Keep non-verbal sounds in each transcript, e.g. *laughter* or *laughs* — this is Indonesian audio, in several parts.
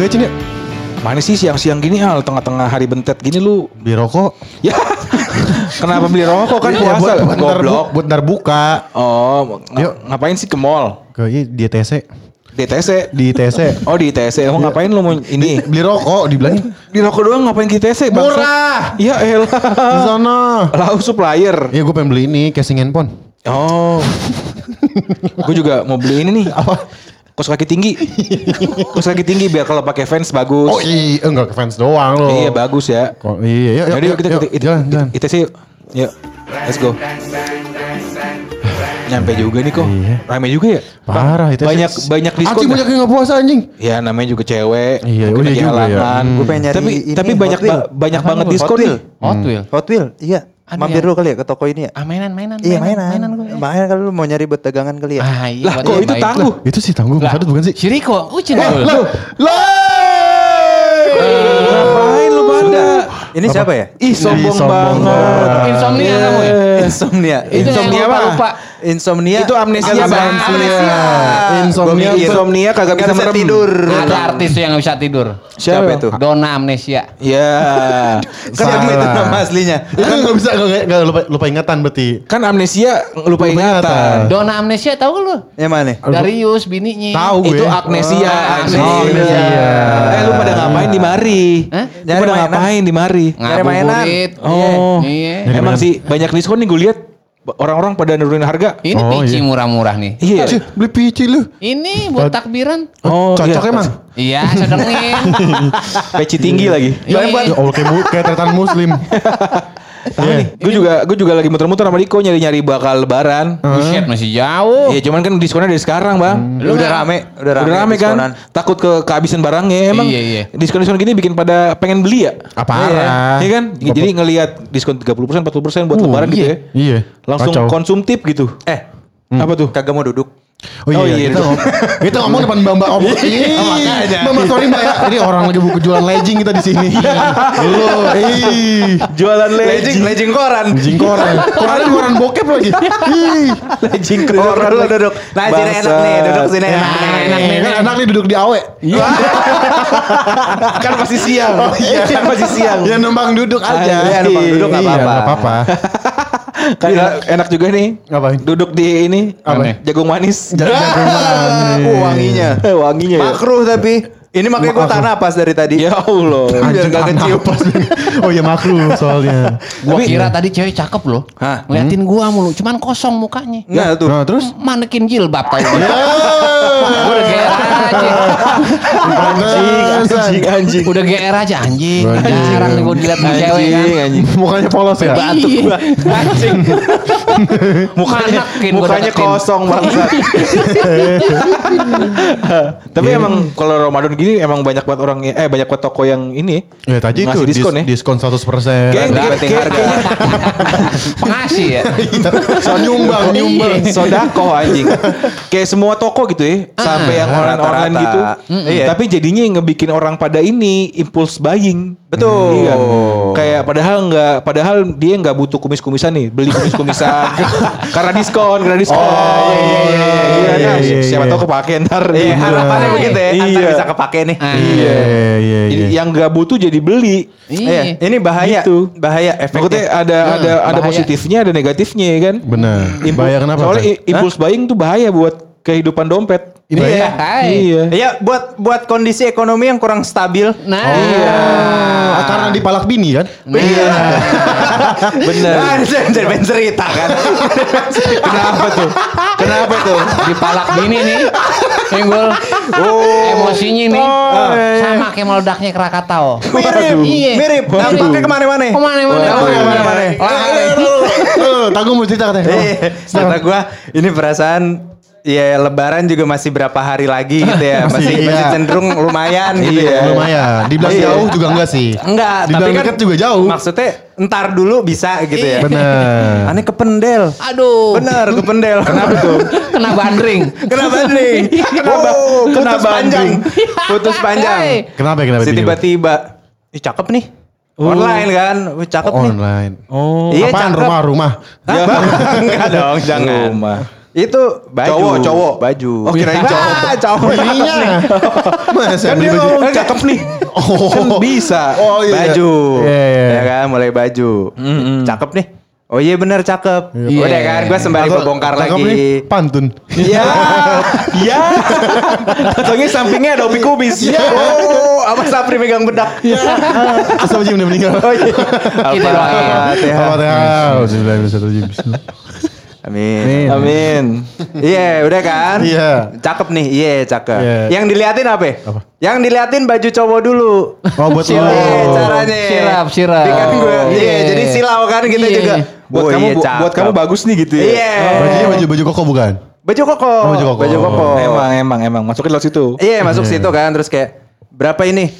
Gue Cin ya. Mana sih siang-siang gini al tengah-tengah hari bentet gini lu Beli rokok. Ya *laughs* Kenapa beli rokok kan Ya, puasa buat, buat, Goblok buat ntar buka. Oh Yuk. Ngapain sih ke mall Ke iya, di TC. Di TC Di TC. Oh di TC Emang ngapain lu mau ini Beli rokok dibilangin. Di rokok doang ngapain di TC bangsa? Murah. Iya Di elah sana. Lau supplier Iya gue pengen beli ini casing handphone. Oh *laughs* Gue juga mau beli ini nih Apa? Kos kaki tinggi Kos kaki tinggi biar kalau pakai fans bagus Oh iya, enggak ke fans doang loh. Iya bagus ya Kok iya, iya, Jadi yuk kita yuk, kita jalan, jalan. ITC yuk. Yuk. Let's go. Nyampe juga nih kok. Iya. Rame juga ya? Parah itu. Banyak banyak diskon. Anjing dah. banyak yang nggak puasa anjing. Ya namanya juga cewek. Iya, mungkin oh iya lagi juga ya. Hmm. Gue pengen nyari Tapi ini, tapi banyak ba- banyak Apa banget diskon Hot nih. Wheel. Hot Wheel. Hot Wheel, iya. Ada Mampir ya? dulu kali ya ke toko ini ya. Ah mainan mainan. Iya mainan. Mainan gue. Mainan kalau lu mau nyari buat dagangan kali ya. Ah iya. Lah buat kok itu baik. tangguh? Itu sih tangguh Lah. Bukan sih? Si Riko, ucin Eh, lo, lo. Ini siapa ya? Ih sombong, sombong banget. banget. Insomnia Iya. kamu ya? Insomnia. Itu Insomnia apa? lupa-lupa. Insomnia. Itu amnesia Iya, amnesia. amnesia. Insomnia. Insomnia kagak bisa merem. tidur. Ada artis tuh yang bisa tidur. Siapa itu? Dona Amnesia. Ya. *laughs* Kan Salah. itu nama aslinya. Itu nggak bisa nggak nggak lupa, lupa ingatan berarti. Kan amnesia lupa Lupa ingatan. ingatan. Dona Amnesia tahu lu? Yang mana? Darius bininya. Tahu gue. Itu amnesia. Oh, amnesia. Eh lu pada ngapain di mari? Hah? Nyari mainan. ngapain di mari? Nyari mainan. Oh. Iya. Emang sih banyak diskon nih gue lihat orang-orang pada nurunin harga. Ini Oh, pici iya. murah-murah nih. Iya. Cih, beli pici lu. Ini buat takbiran. Oh, Cocok iya. emang. Iya, sedengin. *laughs* Peci tinggi lagi. Iya. Ya Allah kayak, mu- kayak tretan muslim. *laughs* Tahu Iya. nih, gue juga gue juga lagi muter-muter sama Diko nyari-nyari bakal lebaran. Buset masih jauh. Iya, cuman kan diskonnya dari sekarang, Bang. Lu udah rame, udah rame. Udah rame kan? diskonan. Takut ke kehabisan barangnya. Emang Iya, iya. diskon-diskon gini bikin pada pengen beli ya? Parah. Iya kan? Jadi ngelihat diskon 30%, 40% buat Uh, lebaran gitu iya. ya. Iya. Langsung Kacau. konsumtif gitu. Eh, Apa tuh? kagak mau duduk. Oh iya, Oh iya, kita, itu. ngomong, kita ngomong depan mbak mbak om. makanya. Mbak mbak sorry mbak ya. Ini orang lagi buku jualan legging kita di sini. Lu, ih, Jualan Legend, legend koran. anjing koran. Koran koran bokep lagi. Ih, Lejing Oh, duduk, duduk. Nah, sini enak nih, duduk sini enak enak nih, kan enak nih duduk di awe. kan masih siang. Oh iya, kan masih siang. Ya numpang duduk aja. Iya, numpang duduk nggak Iya, apa-apa. nggak apa-apa. Kan enak, enak juga nih. Ngapain? Duduk di ini Apa? jagung manis. Jagung *laughs* manis. Oh, wanginya. Wanginya ya. Makruh tapi. Ini makanya gue tahan napas dari tadi. Ya Allah. Biar Anjing, gak kecium. *laughs* Oh iya makruh soalnya. Gua Tapi- kira tadi cewek cakep loh. Hah? Ngeliatin gua mulu, cuman kosong mukanya. Enggak tuh. Nah terus? Manekin jilbab. *laughs* Ya. Gua udah GR aja. Anjing, anjing. Udah GR aja anjing. Anjing. Jarang nih gua dilihat cewek kan. Anjing, anjing. Mukanya polos ya? Batuk gua. Anjing. *laughs* *laughs* mukanya mukanya kosong banget. *laughs* Tapi emang kalau Ramadan gini emang banyak banget orang eh banyak banget toko yang ini Ya tadi itu diskon ya. diskon 100%. Kayak- penting harga. Pengasih *laughs* ya. So nyumbang, nyumbang. Sodako anjing. Kayak semua toko gitu ya. Sampai yang rata-rata. gitu. Iya. Tapi jadinya yang ngebikin orang pada ini impulse buying. Betul. Iya. Kayak padahal nggak padahal dia nggak butuh kumis-kumisan nih, beli kumis-kumisan *laughs* karena diskon, karena diskon. Oh, iya, iya, iya, Iya, iya, nah, iya, siapa iya. tahu kepake ntar. Iya, harapannya begitu ya. Iya. bisa kepake nih. Iya, iya, iya. Yang nggak butuh jadi beli. Iya, ini bahaya. Gitu. Bahaya efeknya. Maksudnya ada Hmm, ada ada bahaya. positifnya, ada negatifnya ya kan. Benar. Bahaya kenapa? Soalnya Tan? i- impulse buying tuh bahaya buat kehidupan dompet. Ini Iya. ya. Iya. Iya, buat buat kondisi ekonomi yang kurang stabil. Nah. Iya. Ah, karena dipalak bini kan? Iya. *laughs* Bener. Nah, jadi pengen cerita kan. Kenapa tuh? Kenapa tuh? Dipalak bini nih. Senggol. Oh. Emosinya nih. Oh. Sama kayak meledaknya Krakatau. Mirip, Iya. mirip. Dampaknya ke mana-mana. Ke mana-mana. Ke mana-mana. Eh, Tangguh mau cerita katanya. Iya, kata gue ini perasaan ya lebaran juga masih berapa hari lagi gitu ya. Masih, *laughs* Masih, masih iya. cenderung lumayan gitu Iya. ya. Lumayan. Dibilang Iya. jauh juga enggak sih. Enggak, Dibilang tapi kan deket juga jauh. Maksudnya entar dulu bisa gitu ya. Bener. *laughs* Aneh ke pendel. Aduh. Bener ke pendel. Kenapa tuh? Kena bandring. Kenapa nih? Kenapa? Oh, Putus kena panjang. *laughs* Putus panjang. Kenapa kenapa? Si tiba-tiba. Ih cakep nih. Online kan. Wih cakep nih. online. Oh. Iya, Apaan cakep. rumah rumah? Hah? Enggak dong, jangan. Rumah. Itu baju. Cowok, cowok. Baju. Oh, kirain cowok. Ah, cowok. Bininya. Masa Kan dia ngomong cakep nih. Kan bisa. Oh iya. Baju. Iya, iya. Ya kan, mulai baju. Cakep nih. Oh iya bener cakep. Iya. Udah kan, gue sembari Atau bongkar cakep lagi. nih, pantun. Iya. Iya. Katanya sampingnya ada opi kubis. Iya. Oh, apa Sapri megang bedak? Asal Jim udah meninggal. Oh iya. Kita doain. Apa teh? Bismillahirrahmanirrahim. Amin. Amin. Iya, udah kan? Iya. Cakep nih, iya cakep. Iya. Yang diliatin apa? Apa? Yang diliatin baju cowok dulu. Oh buat lo. Iya, caranya. Sirap, sirap. Iya kan iya, Iya. jadi silau kan kita Iya. juga. Buat Oh, kamu iya, cakep. buat kamu bagus nih gitu ya. Iya. Bajunya baju baju koko bukan? Baju koko. Oh, baju koko. Baju koko. Emang emang emang masukin lewat situ. Iya, masuk situ kan terus kayak berapa ini?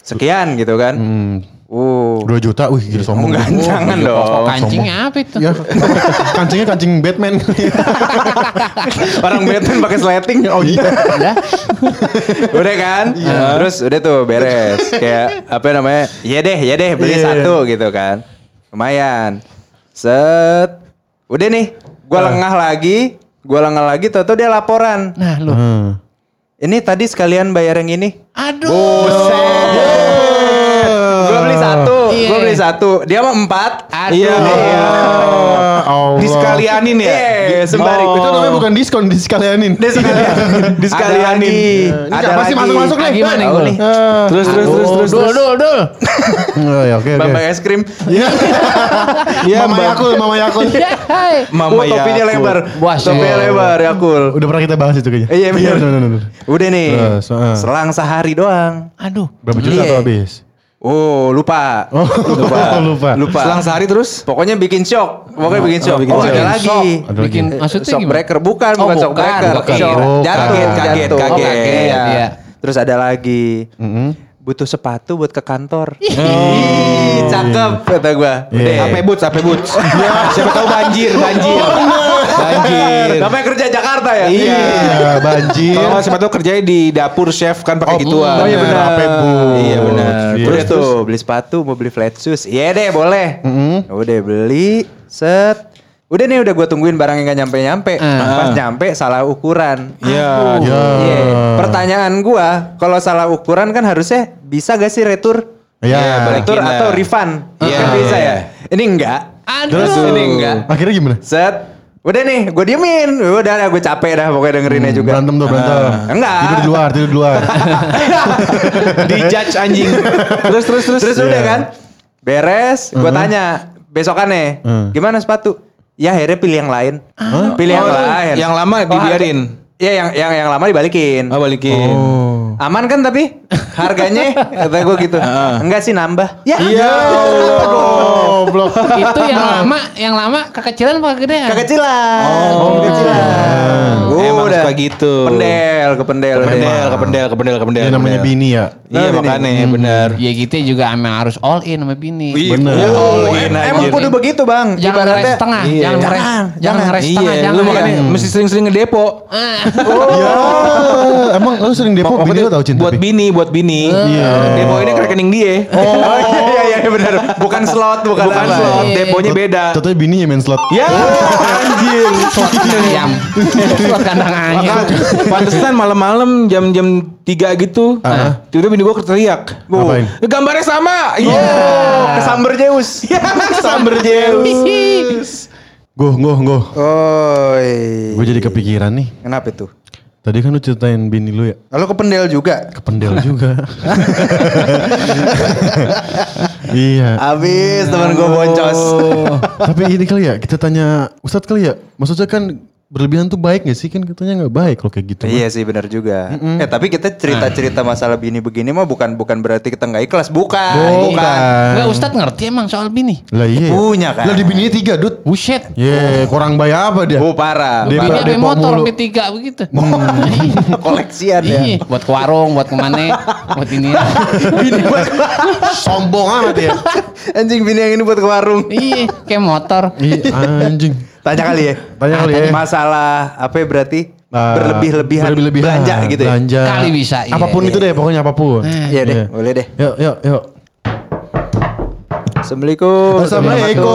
Sekian gitu kan. Hmm. Uh. 2 juta, wih gila Oh, sombong. enggak, jangan Kok dong. kancingnya apa itu? Ya, *laughs* kancingnya kancing Batman. *laughs* Orang Batman pakai sleting. oh iya. *laughs* Udah. udah kan? Terus udah tuh beres. Kayak apa namanya? Iya deh, iya deh beli Iya. satu gitu kan. Lumayan. Set. Udah nih, gua Ah. lengah lagi, gua lengah lagi tau dia laporan. Nah lu. Hmm. Ini tadi sekalian bayar yang ini. Aduh. Gua beli satu, Iya. gua beli satu. Dia mah empat. Aduh. Iya. Allah. Disekalianin ya. Iya, sembari. Itu namanya bukan diskon, disekalianin. Dia sekalian. Disekalianin. Ada lagi. Ini Ada siapa sih lagi. masuk-masuk nih? Gimana nih. Ah. Terus terus terus terus. Dul, terus. dul, dul. *laughs* Oh, ya, oke oke. Bambang es krim. Iya. *laughs* Iya, Mama Mbak. Yakul, Mama Yakul. Ya, hai. Mama Oh, topinya Yakul. lebar. Buas, Topinya ya. lebar, Yakul. Udah pernah kita bahas itu kayaknya. Iya, bener. Udah nih. Ah. Selang sehari doang. Aduh. Berapa juta Iya. tuh habis? Oh, lupa. Oh, *laughs* lupa. *laughs* lupa. Lupa. Selang sehari terus. Pokoknya bikin shock. Pokoknya bikin shock. bikin oh, shock. ada lagi. shock. Ada Bikin lagi. maksudnya shock gimana? breaker bukan, Oh, bukan shock bukan. breaker. Kira. Shock. Oh, jatuh, kaget, kaget, jatuh. kaget. Oh, kaget. Iya. Iya. Terus ada lagi. Mm-mm. Butuh sepatu buat ke kantor. *laughs* Ih, cakep kata gua. Iya. Udah. Apa boots, apa boots. Siapa tahu banjir, banjir. Banjir. Namanya kerja Jakarta ya? Iya, banjir. Kalau siapa tahu kerjanya di dapur chef kan pakai gituan. Oh iya benar. Apa, Bu? Iya benar. Iya. Terus tuh beli sepatu mau beli flat shoes. Iya deh boleh. Mm-mm. Udah beli set. Udah nih udah gue tungguin barang yang gak nyampe-nyampe. Pas nyampe salah ukuran. Iya. Ya. Iya. Pertanyaan gua, kalau salah ukuran kan harusnya bisa gak sih retur? Iya. retur balikin atau refund? Iya. Kan bisa Iya. ya. Ini enggak. Aduh. Terus ini enggak. Akhirnya gimana? Set. Udah nih, gue diemin. Udah, gue capek dah pokoknya dengerinnya juga. Berantem tuh, berantem. Enggak. Tidur di luar, tidur di luar. *laughs* Di judge anjing. Terus terus terus. Terus udah Iya. kan, beres. Gue tanya besokannya, Hmm. gimana sepatu? Ya akhirnya pilih yang lain. Pilih yang Oh, lain. Yang lama dibiarin. Iya yang yang yang lama dibalikin. Oh balikin. Oh. Aman kan tapi *laughs* harganya kata gue gitu. Enggak sih nambah. Ya. Iya. Goblok. Itu yang lama, yang lama kekecilan apa kegedean? Kekecilan. Oh. kekecilan. Emang Udah. suka gitu. Pendel ke pendel. udah. Pendel, ke pendel, ke pendel, ke pendel. Dia ke namanya bini ya. Iya Nah, makanya bini. benar. Ya gitu juga emang harus all in sama bini. Bener. Oh, All in em- emang kudu begitu bang. Jangan ngeres setengah, Iya. jangan ngeres, Jangan, ngeres setengah, Iya, jangan. lu makanya mesti sering-sering ngedepo. Ah. Ya, emang lu sering depo bini lu tau cinta buat bini, buat bini. Iya. Depo ini ke rekening dia. Oh *laughs* *laughs* iya iya iya benar. Bukan slot, bukan, Bukan apa. slot, Iya. deponya beda. Contohnya bininya main slot. Ya, anjir. ayam. Buat kandang ayam. Pantesan malam-malam jam-jam 3 gitu. Tiba-tiba bini gua teriak. Bu, Ngapain? gambarnya sama. Iya. Oh, kesamber Zeus. Samber Zeus. Gue, gue, gue. Oh, Gue jadi kepikiran nih. Kenapa itu? Tadi kan lu ceritain bini lu ya. Lalu ke pendel juga. Kependel juga. *laughs* iya. Abis teman gue boncos. Tapi ini kali ya, kita tanya Ustadz kali ya. Maksudnya kan berlebihan tuh baik gak sih? Kan katanya gak baik kalau kayak gitu. Iya sih benar juga. Eh tapi kita cerita-cerita masalah bini begini mah bukan bukan berarti kita nggak ikhlas, bukan. Bukan. Enggak Ustadz ngerti emang soal bini. Lah iya. Punya kan? Lah di bininya tiga, Dut. Buset. Ye, kurang bayar apa dia? Oh parah. Dia- Bini ada motor mulu. B3 begitu. *laughs* *laughs* Koleksian ya. Iya, buat ke warung, buat ke mana, buat ini. *laughs* Bini buat Sombong amat ya. anjing bini yang ini buat ke warung. Iya, kayak motor. Iya, anjing. Tanya kali ya. Tanya kali ya. Masalah apa ya berarti? Nah, berlebih-lebihan berlebih-lebihan. belanja gitu ya. Belanja. Kali bisa, iya. Apa pun itu deh, pokoknya apa pun. Iya deh, boleh deh. Yuk, yuk, yuk. Assalamualaikum. Assalamualaikum.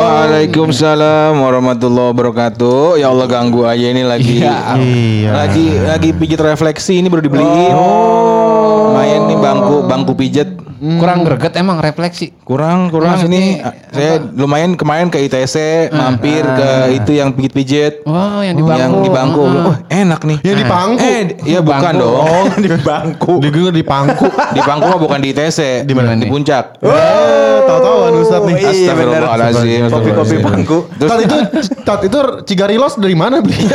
Waalaikumsalam warahmatullahi wabarakatuh. Ya Allah ganggu aja ini lagi. Iya. Lagi lagi pijit refleksi ini baru dibeliin. Oh. Main nih bangku bangku pijet. Kurang greget emang refleksi. Kurang kurang Maksudnya, ini saya lumayan kemarin ke ITC mampir ke itu yang pijit-pijit. Wah, yang di bangku. Yang di bangku. Oh, enak nih. Yang di pangku. Eh, iya bukan Bangku. dong. *laughs* di bangku. Di gue di pangku. Di bangku mah bukan di ITC. Di mana Di nih? puncak. Eh, Ustaz nih. Iya, bener. Astagfirullahaladzim. Kopi-kopi bangku. Tat itu Tat itu Cigarilos dari mana beli? *laughs*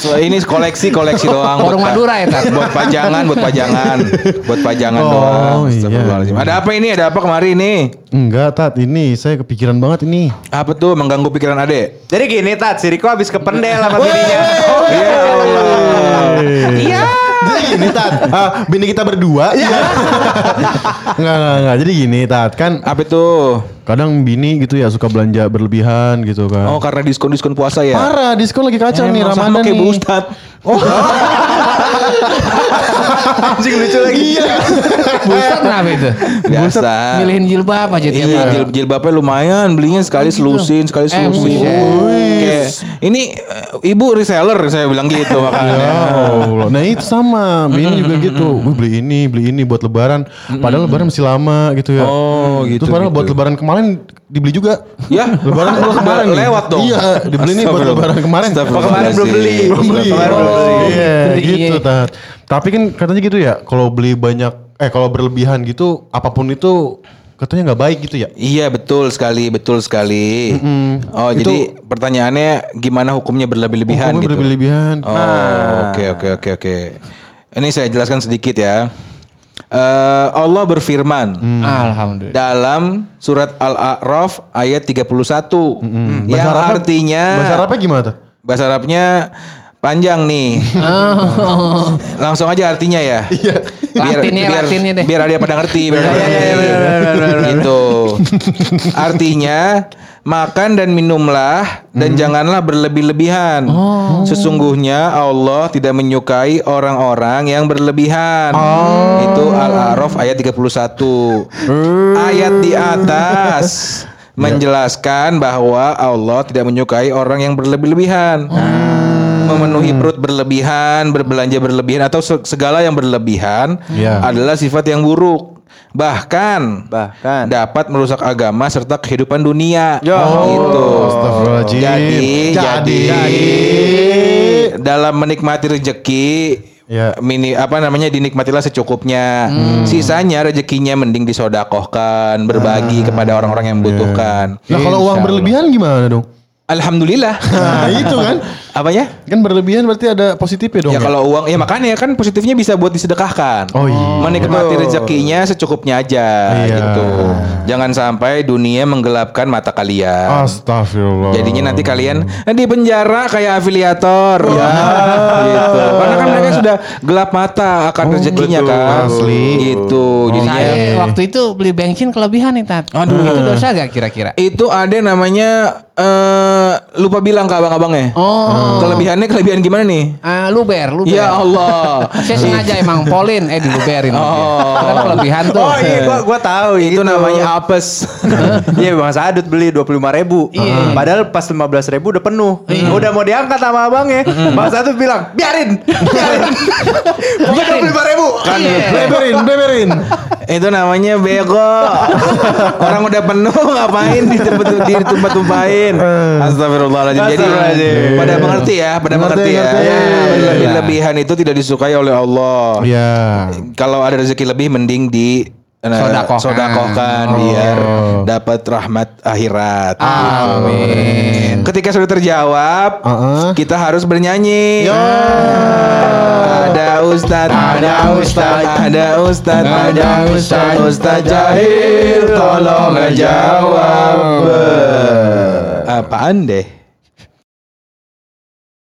So, ini koleksi koleksi doang. Warung pa- Madura ya, Tat? Buat pajangan, buat pajangan, buat pajangan Oh, doang. Iya. Astagfirullahaladzim. Ada apa ini? Ada apa kemarin ini? Enggak, Tat. Ini saya kepikiran banget ini. Apa tuh mengganggu pikiran Ade? Jadi gini Tat, si Riko habis kependel sama bininya. Iya Allah. Iya. Jadi gini Tat, ah, bini kita berdua. Iya. enggak, enggak, enggak. Jadi gini Tat, kan Apa tuh? kadang bini gitu ya suka belanja berlebihan gitu kan. Oh karena diskon diskon puasa ya? Parah, diskon lagi kacau nih Emang sama Ramadan kayak nih. Bu Ustad. *laughs* Anjing lucu lagi. Iya. Buset kenapa itu? Biasa. Milihin jilbab aja tiap Iya, hari. jil jilbabnya lumayan, belinya sekali selusin, sekali Eh, selusin. ini eh, ibu reseller saya bilang gitu *laughs* Ya makanya. Allah. Nah itu sama, bini juga gitu. Gue beli ini, beli ini buat lebaran. Padahal lebaran masih lama gitu ya. Oh, gitu, Terus padahal gitu. buat lebaran kemarin dibeli juga. Ya, Lebaran belum *laughs* kemarin lewat dong. Iya, dibeli nih buat lebaran kemarin. Kemarin belum beli. Belum beli. Kemarin belum beli. Iya, Iya. gitu tat. Tapi kan katanya gitu ya, kalau beli banyak eh kalau berlebihan gitu apa pun itu katanya nggak baik gitu ya. Iya betul sekali, betul sekali. Oh Itu- jadi pertanyaannya gimana hukumnya berlebih-lebihan Hukumnya gitu? berlebihan. Oh oke oke oke oke. Ini saya jelaskan sedikit ya. Eh, Allah berfirman Alhamdulillah. dalam surat Al-A'raf ayat 31 yang Bahasa Arabnya- artinya Bahasa Arabnya gimana tuh? bahasa Arabnya panjang nih. Oh. Langsung aja artinya ya. Iya. Latinnya, latinnya deh. Biar ada pada ngerti. Biar ada pada ngerti. Gitu. Artinya makan dan minumlah dan janganlah berlebih-lebihan. Sesungguhnya Allah tidak menyukai orang-orang yang berlebihan. Itu Al-A'raf ayat 31. Ayat di atas menjelaskan bahwa Allah tidak menyukai orang yang berlebih-lebihan. Memenuhi perut berlebihan, berbelanja berlebihan atau se- segala yang berlebihan Iya. adalah sifat yang buruk. Bahkan Bahkan. dapat merusak agama serta kehidupan dunia. Ya. Gitu. Astagfirullahaladzim. Jadi, Jadi. jadi, dalam menikmati rezeki Ya. mini apa namanya dinikmatilah secukupnya. Sisanya rezekinya mending disodakohkan, berbagi kepada orang-orang yang membutuhkan. Nah kalau uang berlebihan gimana dong? Alhamdulillah. Nah itu kan. *laughs* Apanya? Kan berlebihan berarti ada positifnya dong Ya kalau uang, ya makanya kan positifnya bisa buat disedekahkan. Oh iya. Menikmati rezekinya secukupnya aja Iya. gitu. Jangan sampai dunia menggelapkan mata kalian. Astagfirullah. Jadinya nanti kalian eh, di penjara kayak afiliator. Ya. *laughs* gitu. Karena sudah gelap mata akan rezekinya betul. kan. Asli. Gitu. Jadinya Saya waktu itu beli bensin kelebihan nih Tat. Aduh. Itu dosa gak kira-kira? itu ada namanya eh lupa bilang ke abang-abangnya. Oh. Kelebihannya kelebihan gimana nih? Ah, luber, luber. Ya Allah. *laughs* Saya sengaja emang Polin eh diluberin. Oh. Kan kelebihan tuh. Oh iya gua gua tahu itu namanya apes. *laughs* Iya Bang Sadut beli 25 ribu Iya. Padahal pas 15 ribu udah penuh Udah mau diangkat sama abangnya Bang Sadut bilang Biarin Biarin *laughs* Pokoknya 25 ribu Kan Beberin, beberin. itu namanya bego. *laughs* Orang udah penuh ngapain di tempat di tempat tumpahin. Astagfirullahaladzim. Jadi Astagfirullahaladzim. pada mengerti ya, pada Mengerti, ya. Ya, Iya. Lebih-lebihan itu tidak disukai oleh Allah. Iya. Kalau ada rezeki lebih mending di eh, Sodakohkan. sodakohkan biar dapat rahmat akhirat. Amin. Ketika sudah terjawab, Heeh. kita harus bernyanyi. Ada ustad, ada ustad, ada ustad, ada ustad, ustad jahil, tolong ngejawab. Apaan deh?